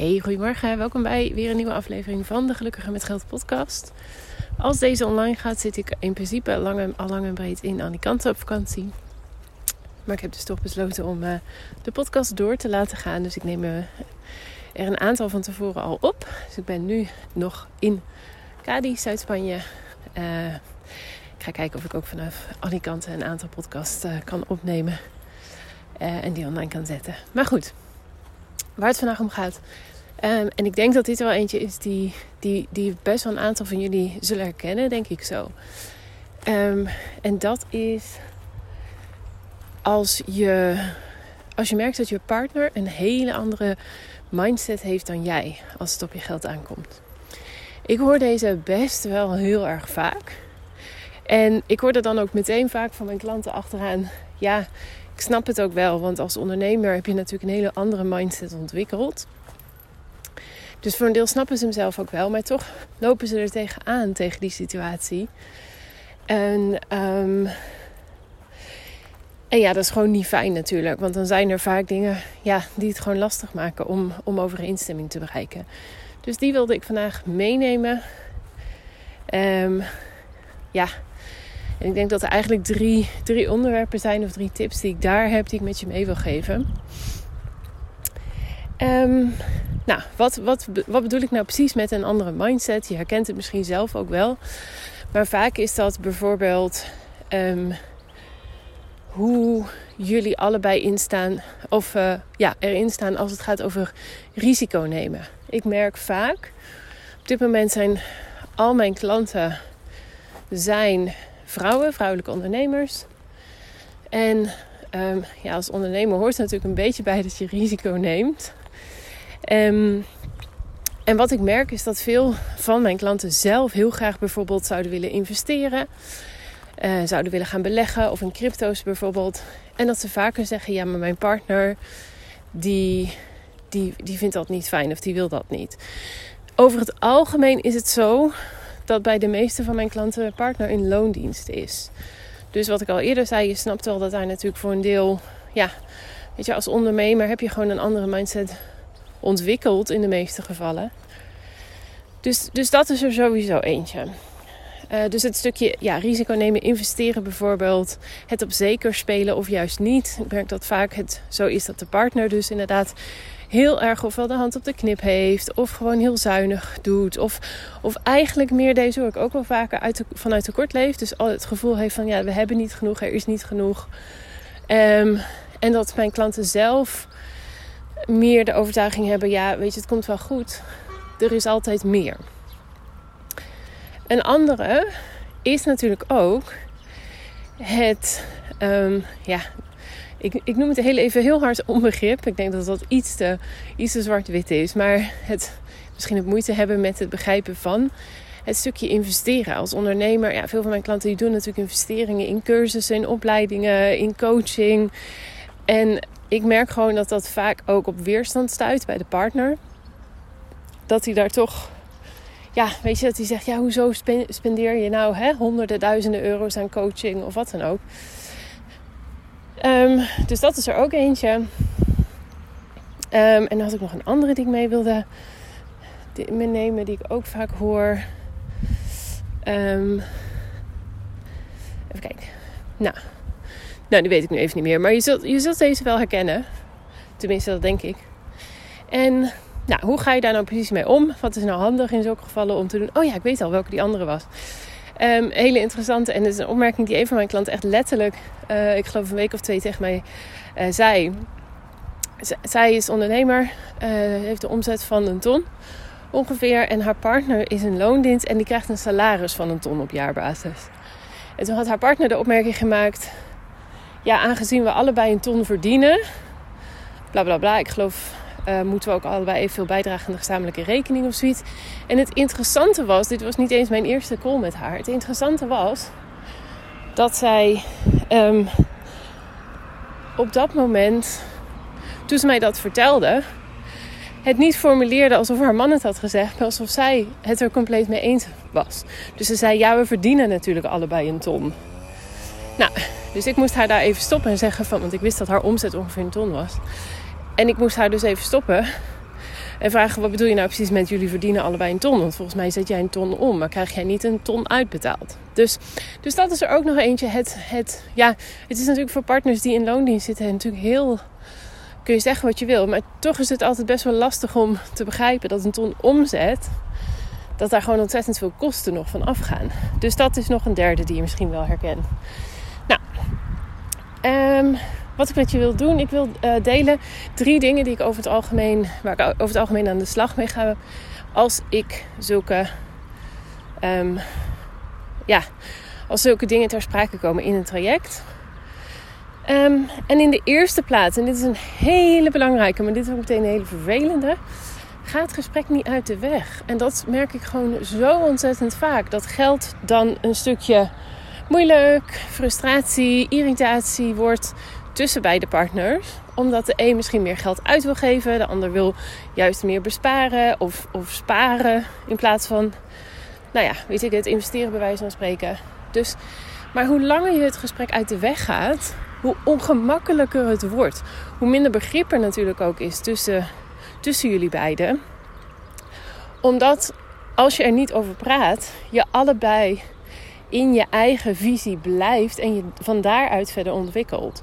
Hey, goedemorgen. Welkom bij weer een nieuwe aflevering van de Gelukkige met Geld podcast. Als deze online gaat, zit ik in principe lang en, al lang en breed in Alicante op vakantie. Maar ik heb dus toch besloten om uh, de podcast door te laten gaan. Dus ik neem uh, er een aantal van tevoren al op. Dus ik ben nu nog in Cadiz, Zuid-Spanje. Uh, ik ga kijken of ik ook vanaf Alicante een aantal podcasts kan opnemen. en die online kan zetten. Maar goed, waar het vandaag om gaat. Um, en ik denk dat dit wel eentje is die, die, die best wel een aantal van jullie zullen herkennen, denk ik zo. Um, en dat is als je, als je merkt dat je partner een hele andere mindset heeft dan jij als het op je geld aankomt. Ik hoor deze best wel heel erg vaak. En ik hoor er dan ook meteen vaak van mijn klanten achteraan. Ja, ik snap het ook wel, want als ondernemer heb je natuurlijk een hele andere mindset ontwikkeld. Dus voor een deel snappen ze hem zelf ook wel, maar toch lopen ze er tegenaan, tegen die situatie. En, en ja, dat is gewoon niet fijn natuurlijk, want dan zijn er vaak dingen ja, die het gewoon lastig maken om, om overeenstemming te bereiken. Dus die wilde ik vandaag meenemen. Um, ja, en ik denk dat er eigenlijk drie, drie onderwerpen zijn of drie tips die ik daar heb die ik met je mee wil geven. Um, nou, wat, wat, wat bedoel ik nou precies met een andere mindset? Je herkent het misschien zelf ook wel. Maar vaak is dat bijvoorbeeld um, hoe jullie allebei instaan, of uh, ja, erin staan als het gaat over risico nemen. Ik merk vaak, op dit moment zijn al mijn klanten zijn vrouwen, vrouwelijke ondernemers. En um, ja, als ondernemer hoort er natuurlijk een beetje bij dat je risico neemt. Um, en wat ik merk is dat veel van mijn klanten zelf heel graag bijvoorbeeld zouden willen investeren. Uh, zouden willen gaan beleggen of in crypto's bijvoorbeeld. En dat ze vaker zeggen: ja, maar mijn partner die, die, die vindt dat niet fijn of die wil dat niet. Over het algemeen is het zo dat bij de meeste van mijn klanten partner in loondienst is. Dus wat ik al eerder zei, je snapt wel dat daar natuurlijk voor een deel, ja, weet je, als ondernemer heb je gewoon een andere mindset ontwikkeld in de meeste gevallen. Dus, dus dat is er sowieso eentje. Uh, dus het stukje ja, risico nemen, investeren bijvoorbeeld, het op zeker spelen of juist niet. Ik merk dat vaak het zo is dat de partner dus inderdaad heel erg ofwel de hand op de knip heeft, of gewoon heel zuinig doet, of, of eigenlijk meer deze hoor ik ook wel vaker uit de, vanuit tekort leeft. Dus al het gevoel heeft van ja, we hebben niet genoeg, er is niet genoeg. Um, en dat mijn klanten zelf meer de overtuiging hebben: ja, weet je, het komt wel goed. Er is altijd meer. Een andere is natuurlijk ook het, um, ja, ik, ik noem het heel even heel hard onbegrip. Ik denk dat dat iets te, iets te zwart-wit is. Maar het misschien het moeite hebben met het begrijpen van het stukje investeren als ondernemer. Ja, veel van mijn klanten die doen natuurlijk investeringen in cursussen, in opleidingen, in coaching. En ik merk gewoon dat dat vaak ook op weerstand stuit bij de partner. Dat hij daar toch, ja, weet je, dat hij zegt: ja, hoezo spendeer je nou hè, honderden duizenden euro's aan coaching of wat dan ook. Um, dus dat is er ook eentje. Um, en dan had ik nog een andere die ik mee wilde nemen, die ik ook vaak hoor. Um, even kijken. Nou, nou, die weet ik nu even niet meer. Maar je zult, je zult deze wel herkennen. Tenminste, dat denk ik. En nou, hoe ga je daar nou precies mee om? Wat is nou handig in zulke gevallen om te doen? Oh ja, ik weet al welke die andere was. Um, hele interessante. En het is een opmerking die een van mijn klanten echt letterlijk, uh, ik geloof een week of twee tegen mij uh, zei. Zij is ondernemer, uh, heeft een omzet van een ton ongeveer. En haar partner is een loondienst en die krijgt een salaris van een ton op jaarbasis. En toen had haar partner de opmerking gemaakt: Ja, aangezien we allebei een ton verdienen, bla bla bla. Ik geloof uh, moeten we ook allebei evenveel bijdragen aan de gezamenlijke rekening of zoiets. En het interessante was, dit was niet eens mijn eerste call met haar. Het interessante was dat zij um, op dat moment, toen ze mij dat vertelde, het niet formuleerde alsof haar man het had gezegd, maar alsof zij het er compleet mee eens was. Dus ze zei: Ja, we verdienen natuurlijk allebei een ton. Nou, dus ik moest haar daar even stoppen en zeggen van, want ik wist dat haar omzet ongeveer een ton was. En ik moest haar dus even stoppen. En vragen wat bedoel je nou precies met jullie verdienen allebei een ton? Want volgens mij zet jij een ton om, maar krijg jij niet een ton uitbetaald. Dus, dus dat is er ook nog eentje. Het, het, ja, het is natuurlijk voor partners die in loondienst zitten natuurlijk heel kun je zeggen wat je wil. Maar toch is het altijd best wel lastig om te begrijpen dat een ton omzet. Dat daar gewoon ontzettend veel kosten nog van afgaan. Dus dat is nog een derde die je misschien wel herkent. Nou, um, wat ik met je wil doen, ik wil uh, delen drie dingen die ik over het algemeen, waar ik over het algemeen aan de slag mee ga. Als ik zulke, um, ja, als zulke dingen ter sprake komen in een traject. Um, en in de eerste plaats, en dit is een hele belangrijke, maar dit is ook meteen een hele vervelende. Gaat het gesprek niet uit de weg. En dat merk ik gewoon zo ontzettend vaak. Dat geld dan een stukje moeilijk, frustratie, irritatie wordt tussen beide partners. Omdat de een misschien meer geld uit wil geven, de ander wil juist meer besparen of, of sparen in plaats van, nou ja, weet ik het, investeren bij wijze van spreken. Dus, maar hoe langer je het gesprek uit de weg gaat, hoe ongemakkelijker het wordt. Hoe minder begrip er natuurlijk ook is tussen, tussen jullie beiden. Omdat als je er niet over praat, je allebei in je eigen visie blijft en je van daaruit verder ontwikkelt.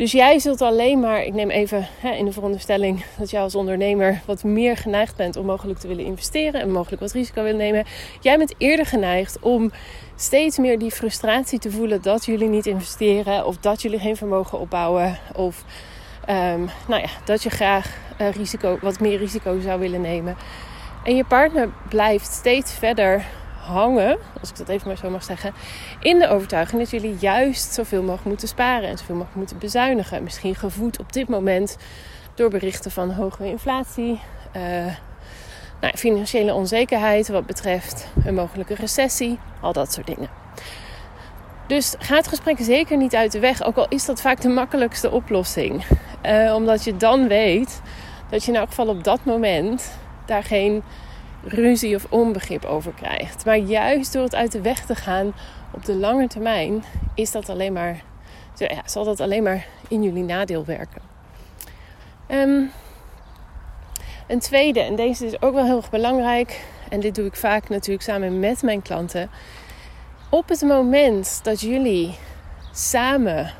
Dus jij zult alleen maar, ik neem even hè, in de veronderstelling dat jij als ondernemer wat meer geneigd bent om mogelijk te willen investeren en mogelijk wat risico willen nemen. Jij bent eerder geneigd om steeds meer die frustratie te voelen dat jullie niet investeren of dat jullie geen vermogen opbouwen of um, nou ja, dat je graag uh, risico, wat meer risico zou willen nemen. En je partner blijft steeds verder hangen, als ik dat even maar zo mag zeggen, in de overtuiging dat jullie juist zoveel mogelijk moeten sparen en zoveel mogelijk moeten bezuinigen. Misschien gevoed op dit moment door berichten van hogere inflatie, uh, nou, financiële onzekerheid wat betreft een mogelijke recessie, al dat soort dingen. Dus ga het gesprek zeker niet uit de weg, ook al is dat vaak de makkelijkste oplossing. Uh, omdat je dan weet dat je in elk geval op dat moment daar geen ruzie of onbegrip over krijgt. Maar juist door het uit de weg te gaan op de lange termijn, is dat alleen maar, ja, zal dat alleen maar in jullie nadeel werken. Um, een tweede, en deze is ook wel heel erg belangrijk, en dit doe ik vaak natuurlijk samen met mijn klanten. Op het moment dat jullie samen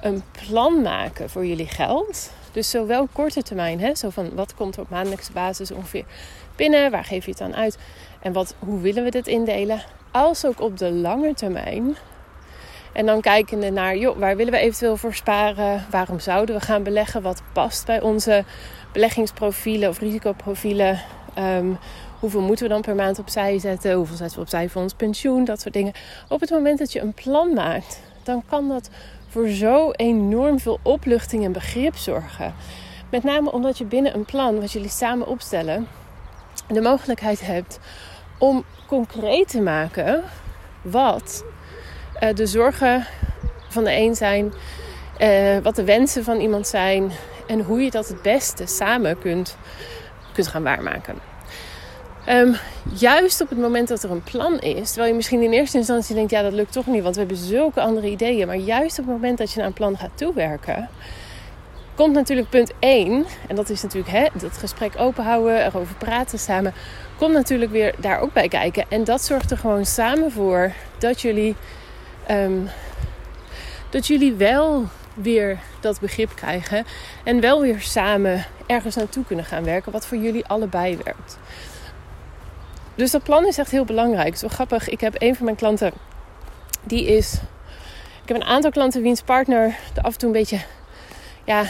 een plan maken voor jullie geld, dus zowel korte termijn, hè, zo van wat komt er op maandelijkse basis ongeveer binnen, waar geef je het dan uit en wat, hoe willen we dit indelen, als ook op de lange termijn. En dan kijkende naar, joh, waar willen we eventueel voor sparen? Waarom zouden we gaan beleggen? Wat past bij onze beleggingsprofielen of risicoprofielen? Um, hoeveel moeten we dan per maand opzij zetten? Hoeveel zetten we opzij voor ons pensioen? Dat soort dingen. Op het moment dat je een plan maakt, dan kan dat voor zo enorm veel opluchting en begrip zorgen. Met name omdat je binnen een plan wat jullie samen opstellen, de mogelijkheid hebt om concreet te maken wat uh, de zorgen van de een zijn, uh, wat de wensen van iemand zijn en hoe je dat het beste samen kunt, kunt gaan waarmaken. Um, juist op het moment dat er een plan is, terwijl je misschien in eerste instantie denkt: ja, dat lukt toch niet, want we hebben zulke andere ideeën. Maar juist op het moment dat je naar een plan gaat toewerken, komt natuurlijk punt 1, en dat is natuurlijk hè, dat gesprek openhouden, erover praten samen, komt natuurlijk weer daar ook bij kijken. En dat zorgt er gewoon samen voor dat jullie, um, dat jullie wel weer dat begrip krijgen en wel weer samen ergens naartoe kunnen gaan werken, wat voor jullie allebei werkt. Dus dat plan is echt heel belangrijk. Wel grappig. Ik heb een van mijn klanten, die is. Ik heb een aantal klanten wiens partner er af en toe een beetje ja,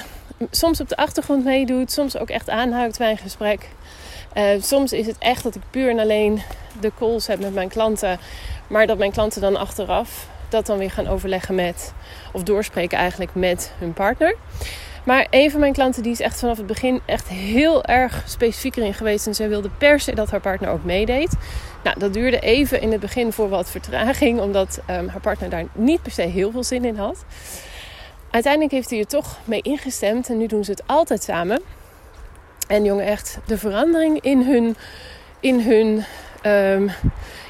soms op de achtergrond meedoet, soms ook echt aanhaakt bij een gesprek. Uh, soms is het echt dat ik puur en alleen de calls heb met mijn klanten, maar dat mijn klanten dan achteraf dat dan weer gaan overleggen met, of doorspreken eigenlijk met hun partner. Maar een van mijn klanten die is echt vanaf het begin echt heel erg specifiek erin geweest. En zij wilde per se dat haar partner ook meedeed. Nou, dat duurde even in het begin voor wat vertraging. Omdat um, haar partner daar niet per se heel veel zin in had. Uiteindelijk heeft hij er toch mee ingestemd. En nu doen ze het altijd samen. En jongen, echt de verandering in hun... In hun um,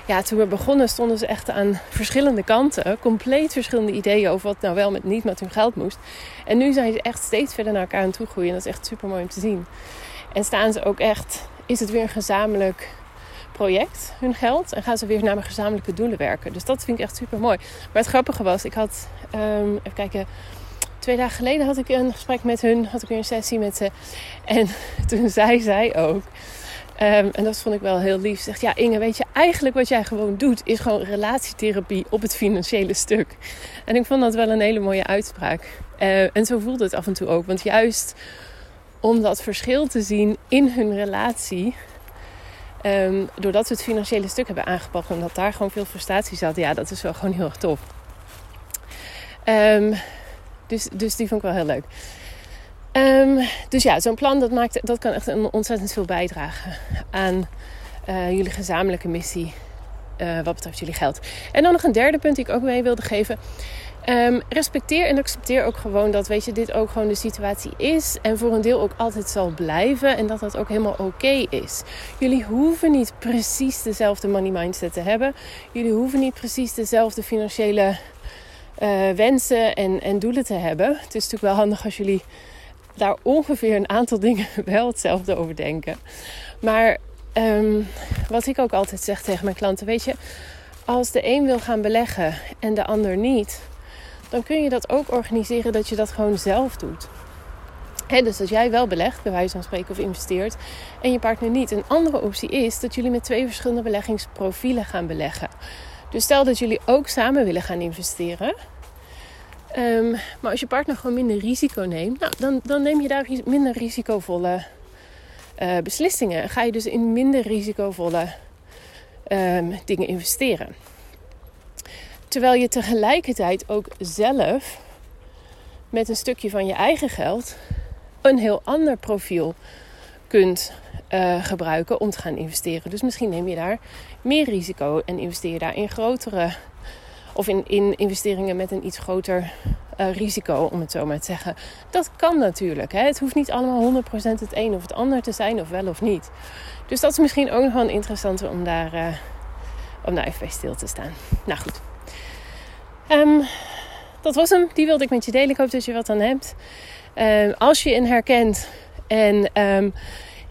ja, toen we begonnen stonden ze echt aan verschillende kanten. Compleet verschillende ideeën over wat nou wel met niet met hun geld moest. En nu zijn ze echt steeds verder naar elkaar aan toe groeien. En dat is echt super mooi om te zien. En staan ze ook echt, is het weer een gezamenlijk project, hun geld. En gaan ze weer naar mijn gezamenlijke doelen werken. Dus dat vind ik echt super mooi. Maar het grappige was, ik had, um, even kijken, twee dagen geleden had ik een gesprek met hun. Had ik weer een sessie met ze. En toen zei zij ook. Um, en dat vond ik wel heel lief. Zegt ja, Inge, weet je, eigenlijk wat jij gewoon doet, is gewoon relatietherapie op het financiële stuk. En ik vond dat wel een hele mooie uitspraak. Uh, en zo voelde het af en toe ook. Want juist om dat verschil te zien in hun relatie, Um, doordat we het financiële stuk hebben aangepakt, omdat daar gewoon veel frustratie zat, ja, dat is wel gewoon heel erg tof. Um, dus, dus die vond ik wel heel leuk. Um, dus ja, zo'n plan dat, maakt, dat kan echt een ontzettend veel bijdragen aan uh, jullie gezamenlijke missie. Uh, wat betreft jullie geld. En dan nog een derde punt die ik ook mee wilde geven. Um, respecteer en accepteer ook gewoon dat weet je, dit ook gewoon de situatie is. En voor een deel ook altijd zal blijven. En dat dat ook helemaal oké is. Jullie hoeven niet precies dezelfde money mindset te hebben. Jullie hoeven niet precies dezelfde financiële uh, wensen en, en doelen te hebben. Het is natuurlijk wel handig als jullie daar ongeveer een aantal dingen wel hetzelfde over denken. Maar um, wat ik ook altijd zeg tegen mijn klanten, weet je, als de een wil gaan beleggen en de ander niet dan kun je dat ook organiseren dat je dat gewoon zelf doet. dus dat jij wel belegt, bij wijze van spreken, of investeert en je partner niet. Een andere optie is dat jullie met twee verschillende beleggingsprofielen gaan beleggen. Dus stel dat jullie ook samen willen gaan investeren. Um, maar als je partner gewoon minder risico neemt, nou, dan, dan neem je daar minder risicovolle uh, beslissingen. Ga je dus in minder risicovolle um, dingen investeren. Terwijl je tegelijkertijd ook zelf met een stukje van je eigen geld een heel ander profiel kunt uh, gebruiken om te gaan investeren. Dus misschien neem je daar meer risico en investeer je daar in grotere of in, in investeringen met een iets groter uh, risico, om het zo maar te zeggen. Dat kan natuurlijk. Hè? Het hoeft niet allemaal 100% het een of het ander te zijn, of wel of niet. Dus dat is misschien ook nog wel een om daar, uh, om daar even bij stil te staan. Nou goed. Um, dat was hem. Die wilde ik met je delen. Ik hoop dat je wat aan hebt. Um, als je in herkent en um,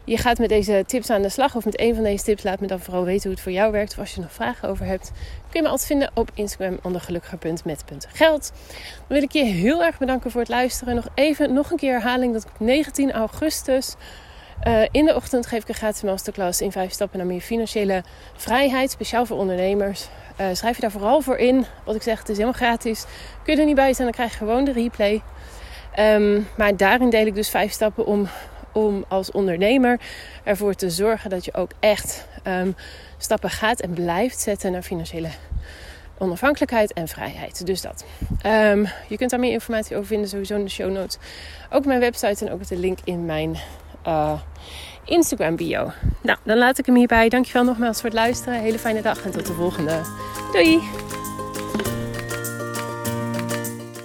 je gaat met deze tips aan de slag of met een van deze tips, laat me dan vooral weten hoe het voor jou werkt. Of als je nog vragen over hebt, kun je me altijd vinden op Instagram onder gelukkiger.met.geld. Dan wil ik je heel erg bedanken voor het luisteren. Nog even, nog een keer herhaling dat op 19 augustus uh, in de ochtend geef ik een gratis masterclass in 5 stappen naar meer financiële vrijheid, speciaal voor ondernemers. Uh, schrijf je daar vooral voor in. Wat ik zeg, het is helemaal gratis. Kun je er niet bij zijn, dan krijg je gewoon de replay. Um, maar daarin deel ik dus vijf stappen om, om als ondernemer ervoor te zorgen dat je ook echt um, stappen gaat en blijft zetten naar financiële onafhankelijkheid en vrijheid. Dus dat. Um, je kunt daar meer informatie over vinden, sowieso in de show notes. Ook mijn website en ook de link in mijn uh, Instagram bio. Nou, dan laat ik hem hierbij. Dankjewel nogmaals voor het luisteren. Hele fijne dag en tot de volgende. Doei!